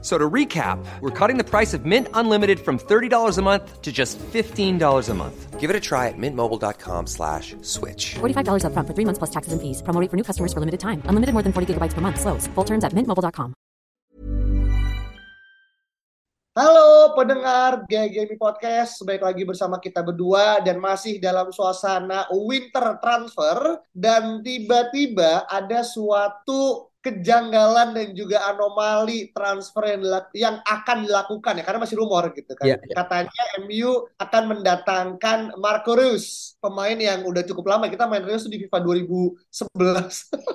So to recap, we're cutting the price of Mint Unlimited from $30 a month to just $15 a month. Give it a try at mintmobile.com slash switch. $45 upfront for three months plus taxes and fees. Promo rate for new customers for limited time. Unlimited more than 40 gigabytes per month. Slows. Full terms at mintmobile.com. Halo pendengar GGMI Podcast, baik lagi bersama kita berdua dan masih dalam suasana winter transfer dan tiba-tiba ada suatu kejanggalan dan juga anomali transfer yang, yang akan dilakukan ya karena masih rumor gitu kan. Iya, iya. Katanya MU akan mendatangkan Marco Reus, pemain yang udah cukup lama kita main Reus di FIFA 2011.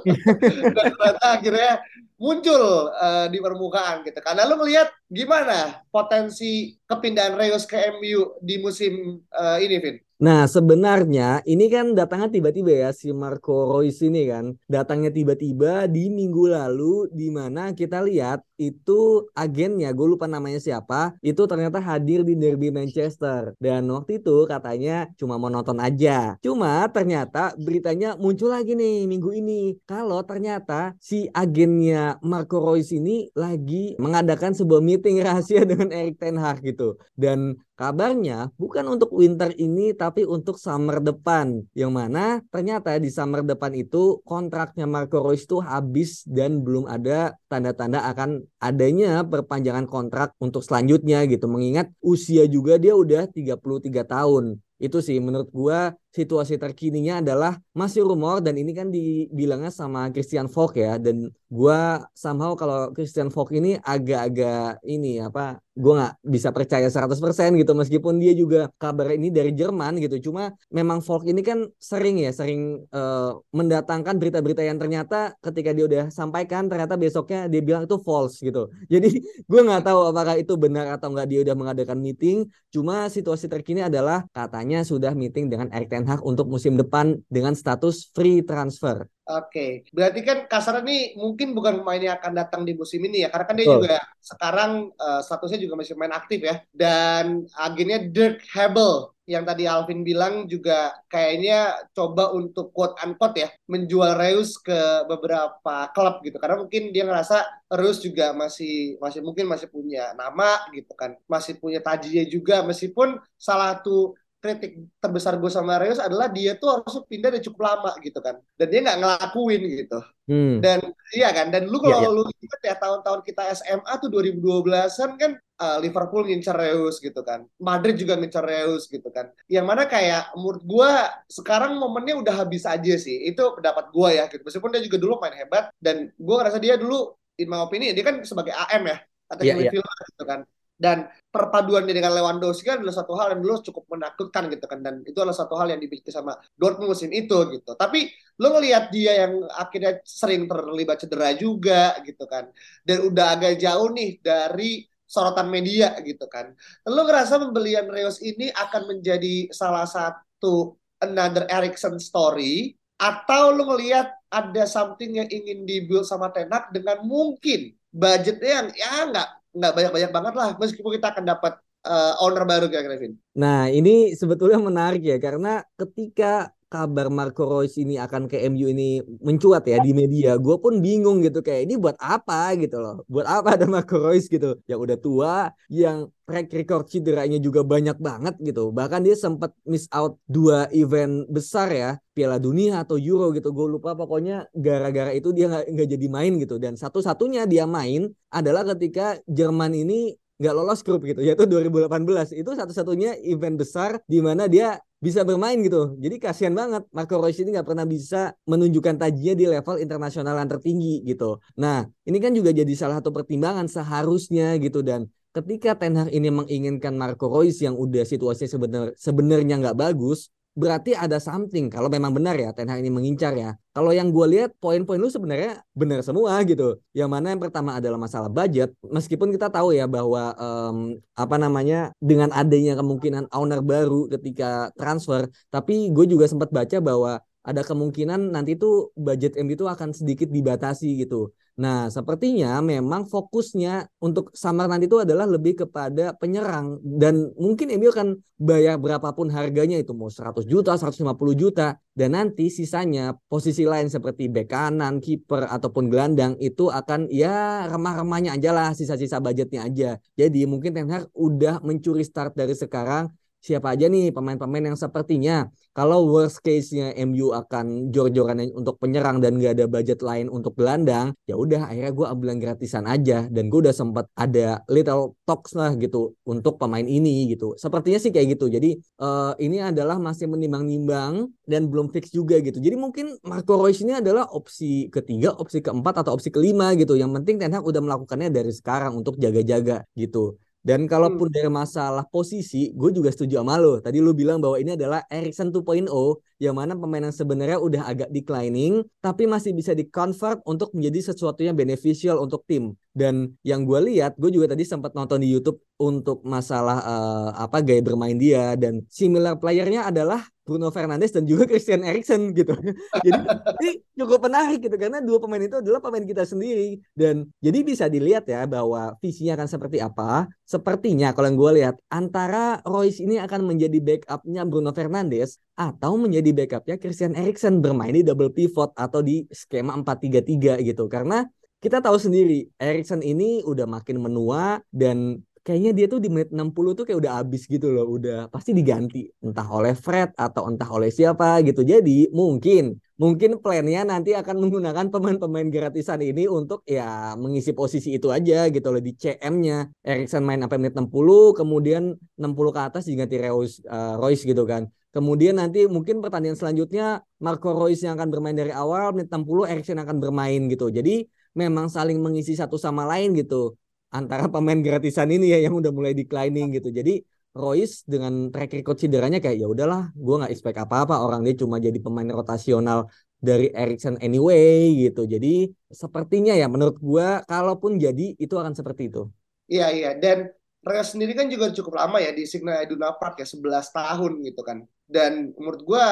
dan ternyata akhirnya muncul eh, di permukaan gitu. Karena lu ngelihat gimana potensi kepindahan Reus ke MU di musim eh, ini, Vin? Nah, sebenarnya ini kan datangnya tiba-tiba ya si Marco Reus ini kan. Datangnya tiba-tiba di minggu lalu di mana kita lihat itu agennya, gue lupa namanya siapa, itu ternyata hadir di derby Manchester. Dan waktu itu katanya cuma mau nonton aja. Cuma ternyata beritanya muncul lagi nih minggu ini. Kalau ternyata si agennya Marco Reus ini lagi mengadakan sebuah meeting rahasia dengan Erik Ten Hag gitu. Dan Kabarnya bukan untuk winter ini tapi untuk summer depan. Yang mana ternyata di summer depan itu kontraknya Marco Reus itu habis dan belum ada tanda-tanda akan adanya perpanjangan kontrak untuk selanjutnya gitu. Mengingat usia juga dia udah 33 tahun. Itu sih menurut gua situasi terkininya adalah masih rumor dan ini kan dibilangnya sama Christian Falk ya. Dan gua somehow kalau Christian Falk ini agak-agak ini apa gua nggak bisa percaya 100% gitu. Meskipun dia juga kabar ini dari Jerman gitu. Cuma memang Falk ini kan sering ya sering eh, mendatangkan berita-berita yang ternyata ketika dia udah sampaikan ternyata besoknya dia bilang itu false gitu. Jadi gua nggak tahu apakah itu benar atau nggak dia udah mengadakan meeting. Cuma situasi terkini adalah katanya sudah meeting dengan Erik Ten Hag untuk musim depan dengan status free transfer. Oke, berarti kan kasarnya nih mungkin bukan pemain yang akan datang di musim ini ya, karena kan dia Betul. juga sekarang eh, statusnya juga masih main aktif ya, dan agennya Dirk Hebel yang tadi Alvin bilang juga kayaknya coba untuk quote unquote ya menjual Reus ke beberapa klub gitu, karena mungkin dia ngerasa Reus juga masih masih mungkin masih punya nama gitu kan, masih punya tajinya juga meskipun salah satu kritik terbesar gue sama Reus adalah dia tuh harusnya pindah udah cukup lama gitu kan. Dan dia nggak ngelakuin gitu. Hmm. dan iya kan? Dan lu kalau lu ingat ya tahun-tahun kita SMA tuh 2012-an kan uh, Liverpool ngincer Reus gitu kan. Madrid juga ngincer Reus gitu kan. Yang mana kayak menurut gue sekarang momennya udah habis aja sih. Itu pendapat gue ya gitu. Meskipun dia juga dulu main hebat dan gue ngerasa dia dulu in my opinion dia kan sebagai AM ya. Iya, iya. midfielder gitu kan dan perpaduannya dengan Lewandowski kan adalah satu hal yang dulu cukup menakutkan gitu kan. Dan itu adalah satu hal yang dimiliki sama Dortmund musim itu gitu. Tapi lo ngelihat dia yang akhirnya sering terlibat cedera juga gitu kan. Dan udah agak jauh nih dari sorotan media gitu kan. Lo ngerasa pembelian Reus ini akan menjadi salah satu another Erikson story? Atau lo ngelihat ada something yang ingin dibuild sama Tenak dengan mungkin budgetnya yang ya nggak nggak banyak-banyak banget lah meskipun kita akan dapat eh, owner baru kira-kira Vin. Nah, ini sebetulnya menarik ya karena ketika kabar Marco Reus ini akan ke MU ini mencuat ya di media, gue pun bingung gitu kayak ini buat apa gitu loh, buat apa ada Marco Reus gitu, yang udah tua, yang track record cederanya juga banyak banget gitu, bahkan dia sempat miss out dua event besar ya, Piala Dunia atau Euro gitu, gue lupa pokoknya gara-gara itu dia nggak jadi main gitu, dan satu-satunya dia main adalah ketika Jerman ini nggak lolos grup gitu yaitu 2018 itu satu-satunya event besar di mana dia bisa bermain gitu. Jadi kasihan banget Marco Reus ini nggak pernah bisa menunjukkan tajinya di level internasional yang tertinggi gitu. Nah ini kan juga jadi salah satu pertimbangan seharusnya gitu. Dan ketika Ten Hag ini menginginkan Marco Reus yang udah situasinya sebenar sebenarnya nggak bagus berarti ada something kalau memang benar ya Ten Hag ini mengincar ya. Kalau yang gue lihat poin-poin lu sebenarnya benar semua gitu. Yang mana yang pertama adalah masalah budget. Meskipun kita tahu ya bahwa em, apa namanya dengan adanya kemungkinan owner baru ketika transfer, tapi gue juga sempat baca bahwa ada kemungkinan nanti tuh budget MU itu akan sedikit dibatasi gitu. Nah, sepertinya memang fokusnya untuk summer nanti itu adalah lebih kepada penyerang. Dan mungkin MU akan bayar berapapun harganya itu. Mau 100 juta, 150 juta. Dan nanti sisanya posisi lain seperti bek kanan, kiper ataupun gelandang itu akan ya remah-remahnya aja lah sisa-sisa budgetnya aja. Jadi mungkin Ten Hag udah mencuri start dari sekarang siapa aja nih pemain-pemain yang sepertinya kalau worst case-nya MU akan jor-joran untuk penyerang dan gak ada budget lain untuk gelandang, ya udah akhirnya gue ambil gratisan aja dan gue udah sempat ada little talks lah gitu untuk pemain ini gitu. Sepertinya sih kayak gitu. Jadi uh, ini adalah masih menimbang-nimbang dan belum fix juga gitu. Jadi mungkin Marco Reus ini adalah opsi ketiga, opsi keempat atau opsi kelima gitu. Yang penting Ten Hag udah melakukannya dari sekarang untuk jaga-jaga gitu. Dan kalaupun hmm. dari masalah posisi, gue juga setuju sama lo. Tadi lo bilang bahwa ini adalah Erikson 2.0, yang mana pemain yang sebenarnya udah agak declining, tapi masih bisa di-convert untuk menjadi sesuatu yang beneficial untuk tim. Dan yang gue lihat, gue juga tadi sempat nonton di YouTube untuk masalah uh, apa gaya bermain dia dan similar playernya adalah Bruno Fernandes dan juga Christian Eriksen gitu. jadi ini cukup menarik gitu karena dua pemain itu adalah pemain kita sendiri dan jadi bisa dilihat ya bahwa visinya akan seperti apa. Sepertinya kalau yang gue lihat antara Royce ini akan menjadi backupnya Bruno Fernandes atau menjadi backupnya Christian Eriksen bermain di double pivot atau di skema 4-3-3 gitu karena kita tahu sendiri Eriksen ini udah makin menua dan kayaknya dia tuh di menit 60 tuh kayak udah habis gitu loh, udah pasti diganti entah oleh Fred atau entah oleh siapa gitu. Jadi mungkin mungkin plannya nanti akan menggunakan pemain-pemain gratisan ini untuk ya mengisi posisi itu aja gitu loh di CM-nya. Erikson main sampai menit 60, kemudian 60 ke atas diganti Reus, uh, Royce gitu kan. Kemudian nanti mungkin pertandingan selanjutnya Marco Royce yang akan bermain dari awal menit 60 Erikson akan bermain gitu. Jadi memang saling mengisi satu sama lain gitu antara pemain gratisan ini ya yang udah mulai declining gitu. Jadi Royce dengan track record cederanya kayak ya udahlah, gue nggak expect apa-apa orang dia cuma jadi pemain rotasional dari Erikson anyway gitu. Jadi sepertinya ya menurut gue kalaupun jadi itu akan seperti itu. Iya iya dan Royce sendiri kan juga cukup lama ya di Signal Iduna Park ya 11 tahun gitu kan. Dan menurut gue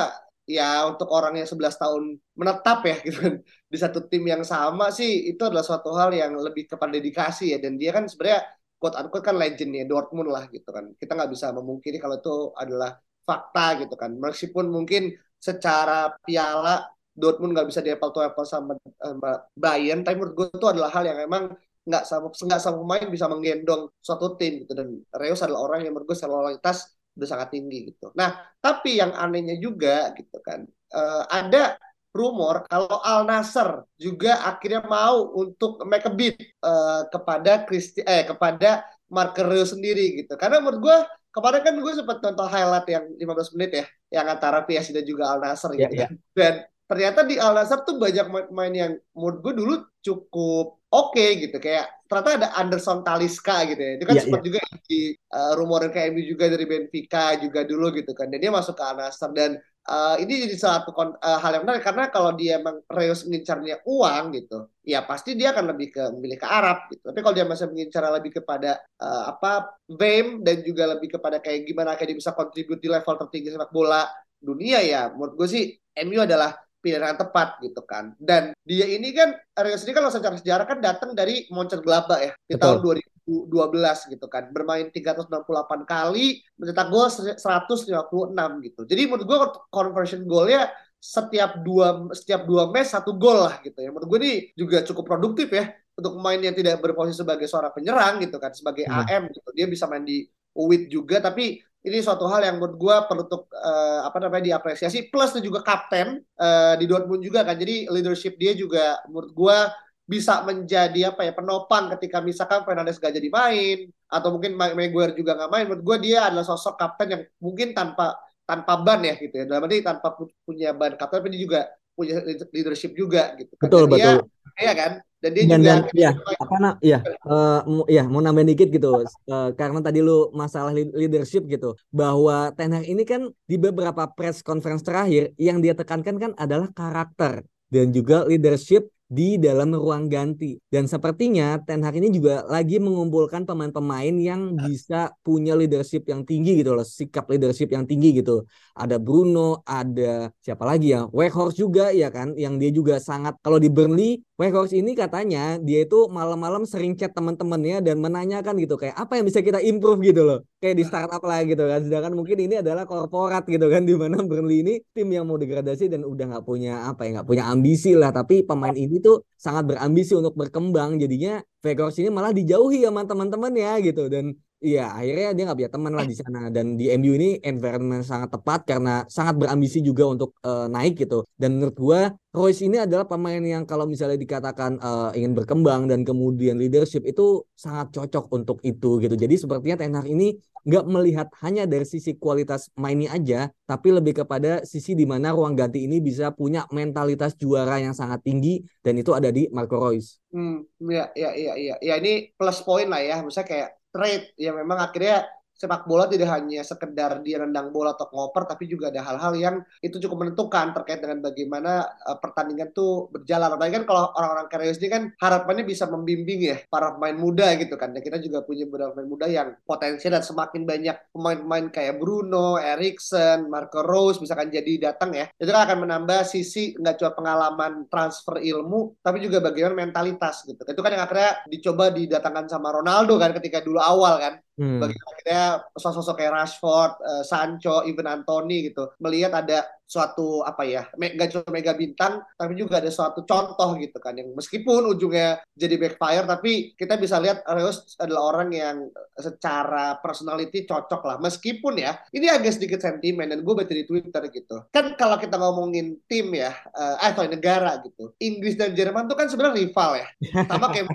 ya untuk orang yang 11 tahun menetap ya gitu kan. Di satu tim yang sama sih itu adalah suatu hal yang lebih kepada dedikasi ya. Dan dia kan sebenarnya quote unquote kan legend ya Dortmund lah gitu kan. Kita nggak bisa memungkiri kalau itu adalah fakta gitu kan. Meskipun mungkin secara piala Dortmund nggak bisa di apple to apple sama, sama Bayern tapi menurut gue itu adalah hal yang emang nggak sama nggak sama pemain bisa menggendong suatu tim gitu. Dan Reus adalah orang yang menurut gue selaluitas udah sangat tinggi gitu. Nah, tapi yang anehnya juga gitu kan, uh, ada rumor kalau Al Nasser juga akhirnya mau untuk make a bid uh, kepada Christi eh kepada Markerio sendiri gitu. Karena menurut gue kemarin kan gue sempat nonton highlight yang 15 menit ya, yang antara PSG dan juga Al Nasser gitu yeah, yeah. Dan ternyata di Al Nasser tuh banyak main yang menurut gue dulu cukup oke okay, gitu. Kayak ternyata ada Anderson Taliska gitu ya. Itu kan yeah, sempat yeah. juga di uh, rumorin ke MU juga dari Benfica juga dulu gitu kan. Dan dia masuk ke Al Nassr dan uh, ini jadi satu uh, hal yang menarik. Karena kalau dia emang Reus mengincarnya uang gitu ya pasti dia akan lebih ke memilih ke Arab gitu. Tapi kalau dia masih mengincar lebih kepada uh, apa fame dan juga lebih kepada kayak gimana kayak dia bisa kontribut di level tertinggi sepak bola dunia ya menurut gue sih MU adalah pilihan yang tepat gitu kan. Dan dia ini kan Arias ini kan secara sejarah kan datang dari Mönchengladbach ya di Betul. tahun 2012 gitu kan. Bermain 368 kali, mencetak gol 156 gitu. Jadi menurut gue conversion golnya setiap dua setiap dua match satu gol lah gitu ya. Menurut gue ini juga cukup produktif ya untuk pemain yang tidak berposisi sebagai seorang penyerang gitu kan, sebagai hmm. AM gitu. Dia bisa main di UWIT juga tapi ini suatu hal yang menurut gue perlu untuk uh, apa namanya diapresiasi. Plus dan juga kapten uh, di Dortmund juga kan. Jadi leadership dia juga menurut gue bisa menjadi apa ya penopang ketika misalkan Fernandes gak jadi main atau mungkin Maguire juga nggak main. Menurut gue dia adalah sosok kapten yang mungkin tanpa tanpa ban ya gitu ya. Dalam arti tanpa punya ban kapten tapi dia juga punya leadership juga gitu kan. betul betul. iya kan dan dia dan, juga dan, ya apa nak ya uh, ya mau nambahin dikit gitu uh, karena tadi lu masalah leadership gitu bahwa Ten Hag ini kan di beberapa press conference terakhir yang dia tekankan kan adalah karakter dan juga leadership di dalam ruang ganti. Dan sepertinya Ten Hag ini juga lagi mengumpulkan pemain-pemain yang bisa punya leadership yang tinggi gitu loh, sikap leadership yang tinggi gitu. Ada Bruno, ada siapa lagi ya? Weghorst juga ya kan, yang dia juga sangat kalau di Burnley, Weghorst ini katanya dia itu malam-malam sering chat teman-temannya dan menanyakan gitu kayak apa yang bisa kita improve gitu loh. Kayak di startup lah gitu kan. Sedangkan mungkin ini adalah korporat gitu kan di mana Burnley ini tim yang mau degradasi dan udah nggak punya apa ya nggak punya ambisi lah tapi pemain ini tuh sangat berambisi untuk berkembang. Jadinya Vegas ini malah dijauhi sama teman-temannya gitu. Dan Iya, akhirnya dia nggak punya teman lah di sana dan di MU ini environment sangat tepat karena sangat berambisi juga untuk uh, naik gitu. Dan menurut gua Royce ini adalah pemain yang kalau misalnya dikatakan uh, ingin berkembang dan kemudian leadership itu sangat cocok untuk itu gitu. Jadi sepertinya Ten Hag ini nggak melihat hanya dari sisi kualitas mainnya aja, tapi lebih kepada sisi di mana ruang ganti ini bisa punya mentalitas juara yang sangat tinggi dan itu ada di Marco Royce. Hmm, ya, ya, ya, ya, ya ini plus poin lah ya. Misalnya kayak trade. Yang memang akhirnya sepak bola tidak hanya sekedar dia nendang bola atau ngoper tapi juga ada hal-hal yang itu cukup menentukan terkait dengan bagaimana uh, pertandingan tuh berjalan. Apalagi kan kalau orang-orang Karius ini kan harapannya bisa membimbing ya para pemain muda gitu kan. Dan kita juga punya beberapa pemain muda yang potensial dan semakin banyak pemain-pemain kayak Bruno, Erikson, Marco Rose misalkan jadi datang ya. Itu kan akan menambah sisi nggak cuma pengalaman transfer ilmu tapi juga bagaimana mentalitas gitu. Itu kan yang akhirnya dicoba didatangkan sama Ronaldo kan ketika dulu awal kan Hmm. Bagaimana akhirnya sosok-sosok kayak Rashford, uh, Sancho, even Anthony gitu melihat ada suatu apa ya mega cuma mega bintang tapi juga ada suatu contoh gitu kan yang meskipun ujungnya jadi backfire tapi kita bisa lihat Reus adalah orang yang secara personality cocok lah. Meskipun ya ini agak sedikit sentimen dan gue baca di Twitter gitu. Kan kalau kita ngomongin tim ya uh, eh sorry negara gitu Inggris dan Jerman tuh kan sebenarnya rival ya. Sama kayak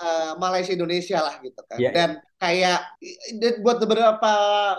uh, Malaysia Indonesia lah gitu kan. Yeah. dan kayak buat beberapa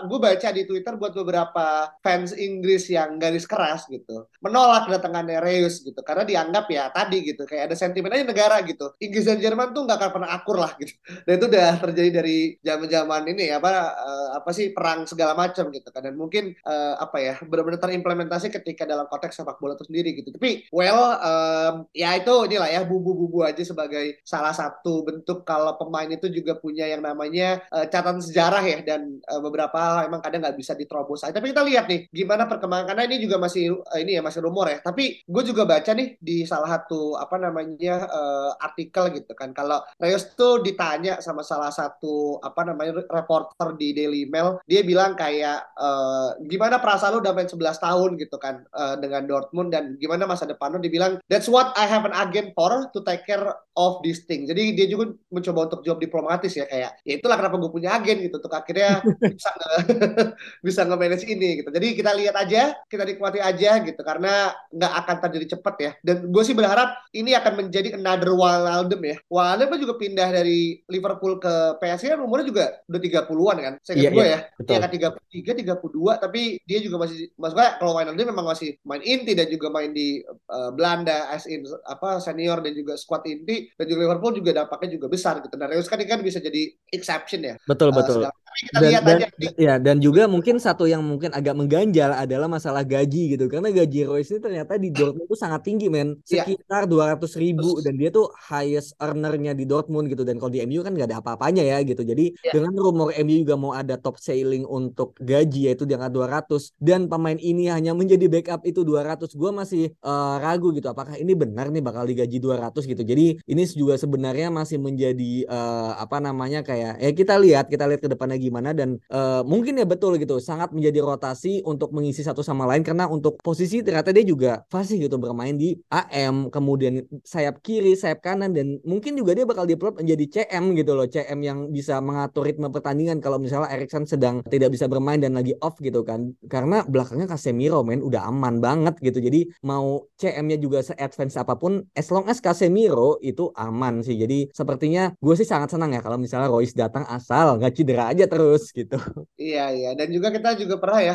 gue baca di Twitter buat beberapa fans Inggris yang garis keras gitu. Menolak kedatangannya Reus gitu. Karena dianggap ya tadi gitu kayak ada sentimen aja negara gitu. Inggris dan Jerman tuh nggak akan pernah akur lah gitu. Dan itu udah terjadi dari zaman-zaman ini apa uh, apa sih perang segala macam gitu kan. Dan mungkin uh, apa ya benar-benar terimplementasi ketika dalam konteks sepak bola itu sendiri gitu. Tapi well um, ya itu inilah ya bubu-bubu aja sebagai salah satu bentuk kalau pemain itu juga punya yang namanya uh, catatan sejarah ya. Dan uh, beberapa hal emang kadang nggak bisa diterobos. Tapi kita lihat nih gimana perkembangan karena ini juga masih uh, ini ya masih rumor ya. Tapi gue juga baca nih di salah satu apa namanya uh, artikel gitu kan kalau Reus tuh ditanya sama salah satu apa namanya reporter di Daily Mail, dia bilang kayak uh, gimana perasaan lu udah main 11 tahun gitu kan uh, dengan Dortmund dan gimana masa depan lu dibilang that's what I have an agent for to take care of this thing. Jadi dia juga mencoba untuk jawab diplomatis ya kayak ya itulah kenapa gue punya agen gitu untuk akhirnya bisa nge bisa nge-manage ini gitu. Jadi kita lihat aja, kita nikmati aja gitu karena nggak akan terjadi cepat ya. Dan gue sih berharap ini akan menjadi another Wijnaldum ya. Wijnaldum juga pindah dari Liverpool ke PSG kan umurnya juga udah 30-an kan. Saya yeah, gue yeah, ya. Dia kan 33, 32 tapi dia juga masih maksudnya kalau Wijnaldum memang masih main inti dan juga main di uh, Belanda as in apa senior dan juga squad inti dan juga Liverpool juga dampaknya juga besar gitu. Dan Reus kan ini kan bisa jadi exception ya. Betul uh, betul. Dan, dan, ya dan juga mungkin satu yang mungkin agak mengganjal adalah masalah gaji gitu. Karena gaji Royce ini ternyata di Dortmund itu sangat tinggi men. Iya. sekitar dua ratus ribu dan dia tuh highest earnernya di Dortmund gitu. Dan kalau di MU kan nggak ada apa-apanya ya gitu. Jadi ya. dengan rumor MU juga mau ada top sailing untuk gaji yaitu di angka 200 dan pemain ini hanya menjadi backup itu 200 gue masih uh, ragu gitu. Apakah ini benar nih bakal digaji 200 gitu? Jadi ini juga sebenarnya masih menjadi uh, apa namanya kayak ya kita lihat kita lihat ke depannya gimana dan uh, mungkin ya betul gitu sangat menjadi rotasi untuk mengisi satu sama lain karena untuk posisi ternyata dia juga fasih gitu bermain di AM kemudian sayap kiri sayap kanan dan mungkin juga dia bakal diplot menjadi CM gitu loh CM yang bisa mengatur ritme pertandingan kalau misalnya Erikson sedang tidak bisa bermain dan lagi off gitu kan. Karena belakangnya Casemiro men udah aman banget gitu. Jadi mau CM-nya juga se-advance apa pun as long as Casemiro itu aman sih. Jadi sepertinya gue sih sangat senang ya kalau misalnya Royce datang asal nggak cedera aja terus gitu. Iya iya dan juga kita juga pernah ya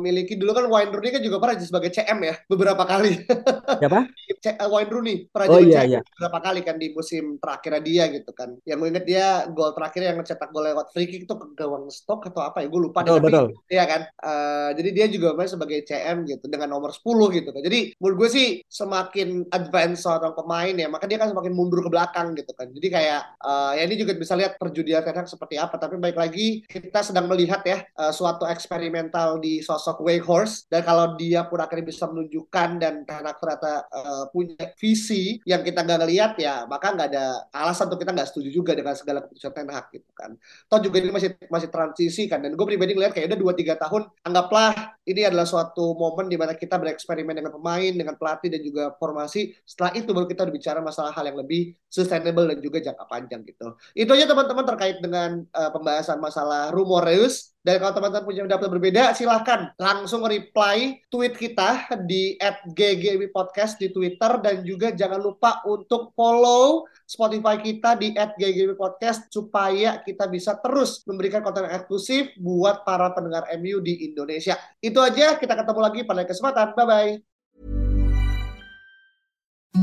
memiliki dulu kan Wayne Rooney kan juga pernah jadi sebagai CM ya beberapa kali. Siapa? C- uh, Wayne Rooney pernah Oh jadi iya CM iya. beberapa kali kan di musim terakhirnya dia gitu kan. Yang inget dia gol terakhir yang mencetak gol lewat free kick itu ke gawang stok atau apa ya gue lupa deh Betul tapi betul. Iya kan, Eh, jadi dia juga main sebagai CM gitu dengan nomor 10 gitu kan. Jadi menurut gue sih semakin advance seorang pemain ya, maka dia kan semakin mundur ke belakang gitu kan. Jadi kayak eh, ya ini juga bisa lihat perjudian Ten seperti apa. Tapi baik lagi kita sedang melihat ya eh, suatu eksperimental di sosok Wakehorse dan kalau dia pun akhirnya bisa menunjukkan dan Hag ternyata eh, punya visi yang kita nggak ngelihat ya, maka nggak ada alasan untuk kita nggak setuju juga dengan segala keputusan Ten Hag gitu kan. Toh juga ini masih masih transisi kan dan gue pribadi ngeliat kayak udah 2-3 tahun anggaplah ini adalah suatu momen di mana kita bereksperimen dengan pemain, dengan pelatih dan juga formasi. Setelah itu baru kita berbicara masalah hal yang lebih sustainable dan juga jangka panjang gitu. Itu aja teman-teman terkait dengan uh, pembahasan masalah Rumoreus. Dan kalau teman-teman punya pendapat berbeda, silahkan langsung reply tweet kita di @ggw podcast di Twitter dan juga jangan lupa untuk follow Spotify kita di @ggw podcast supaya kita bisa terus memberikan konten eksklusif buat para pendengar MU di Indonesia. Itu aja, kita ketemu lagi pada kesempatan. Bye bye.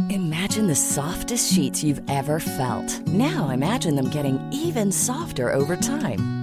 Imagine the softest sheets you've ever felt. Now imagine them getting even softer over time.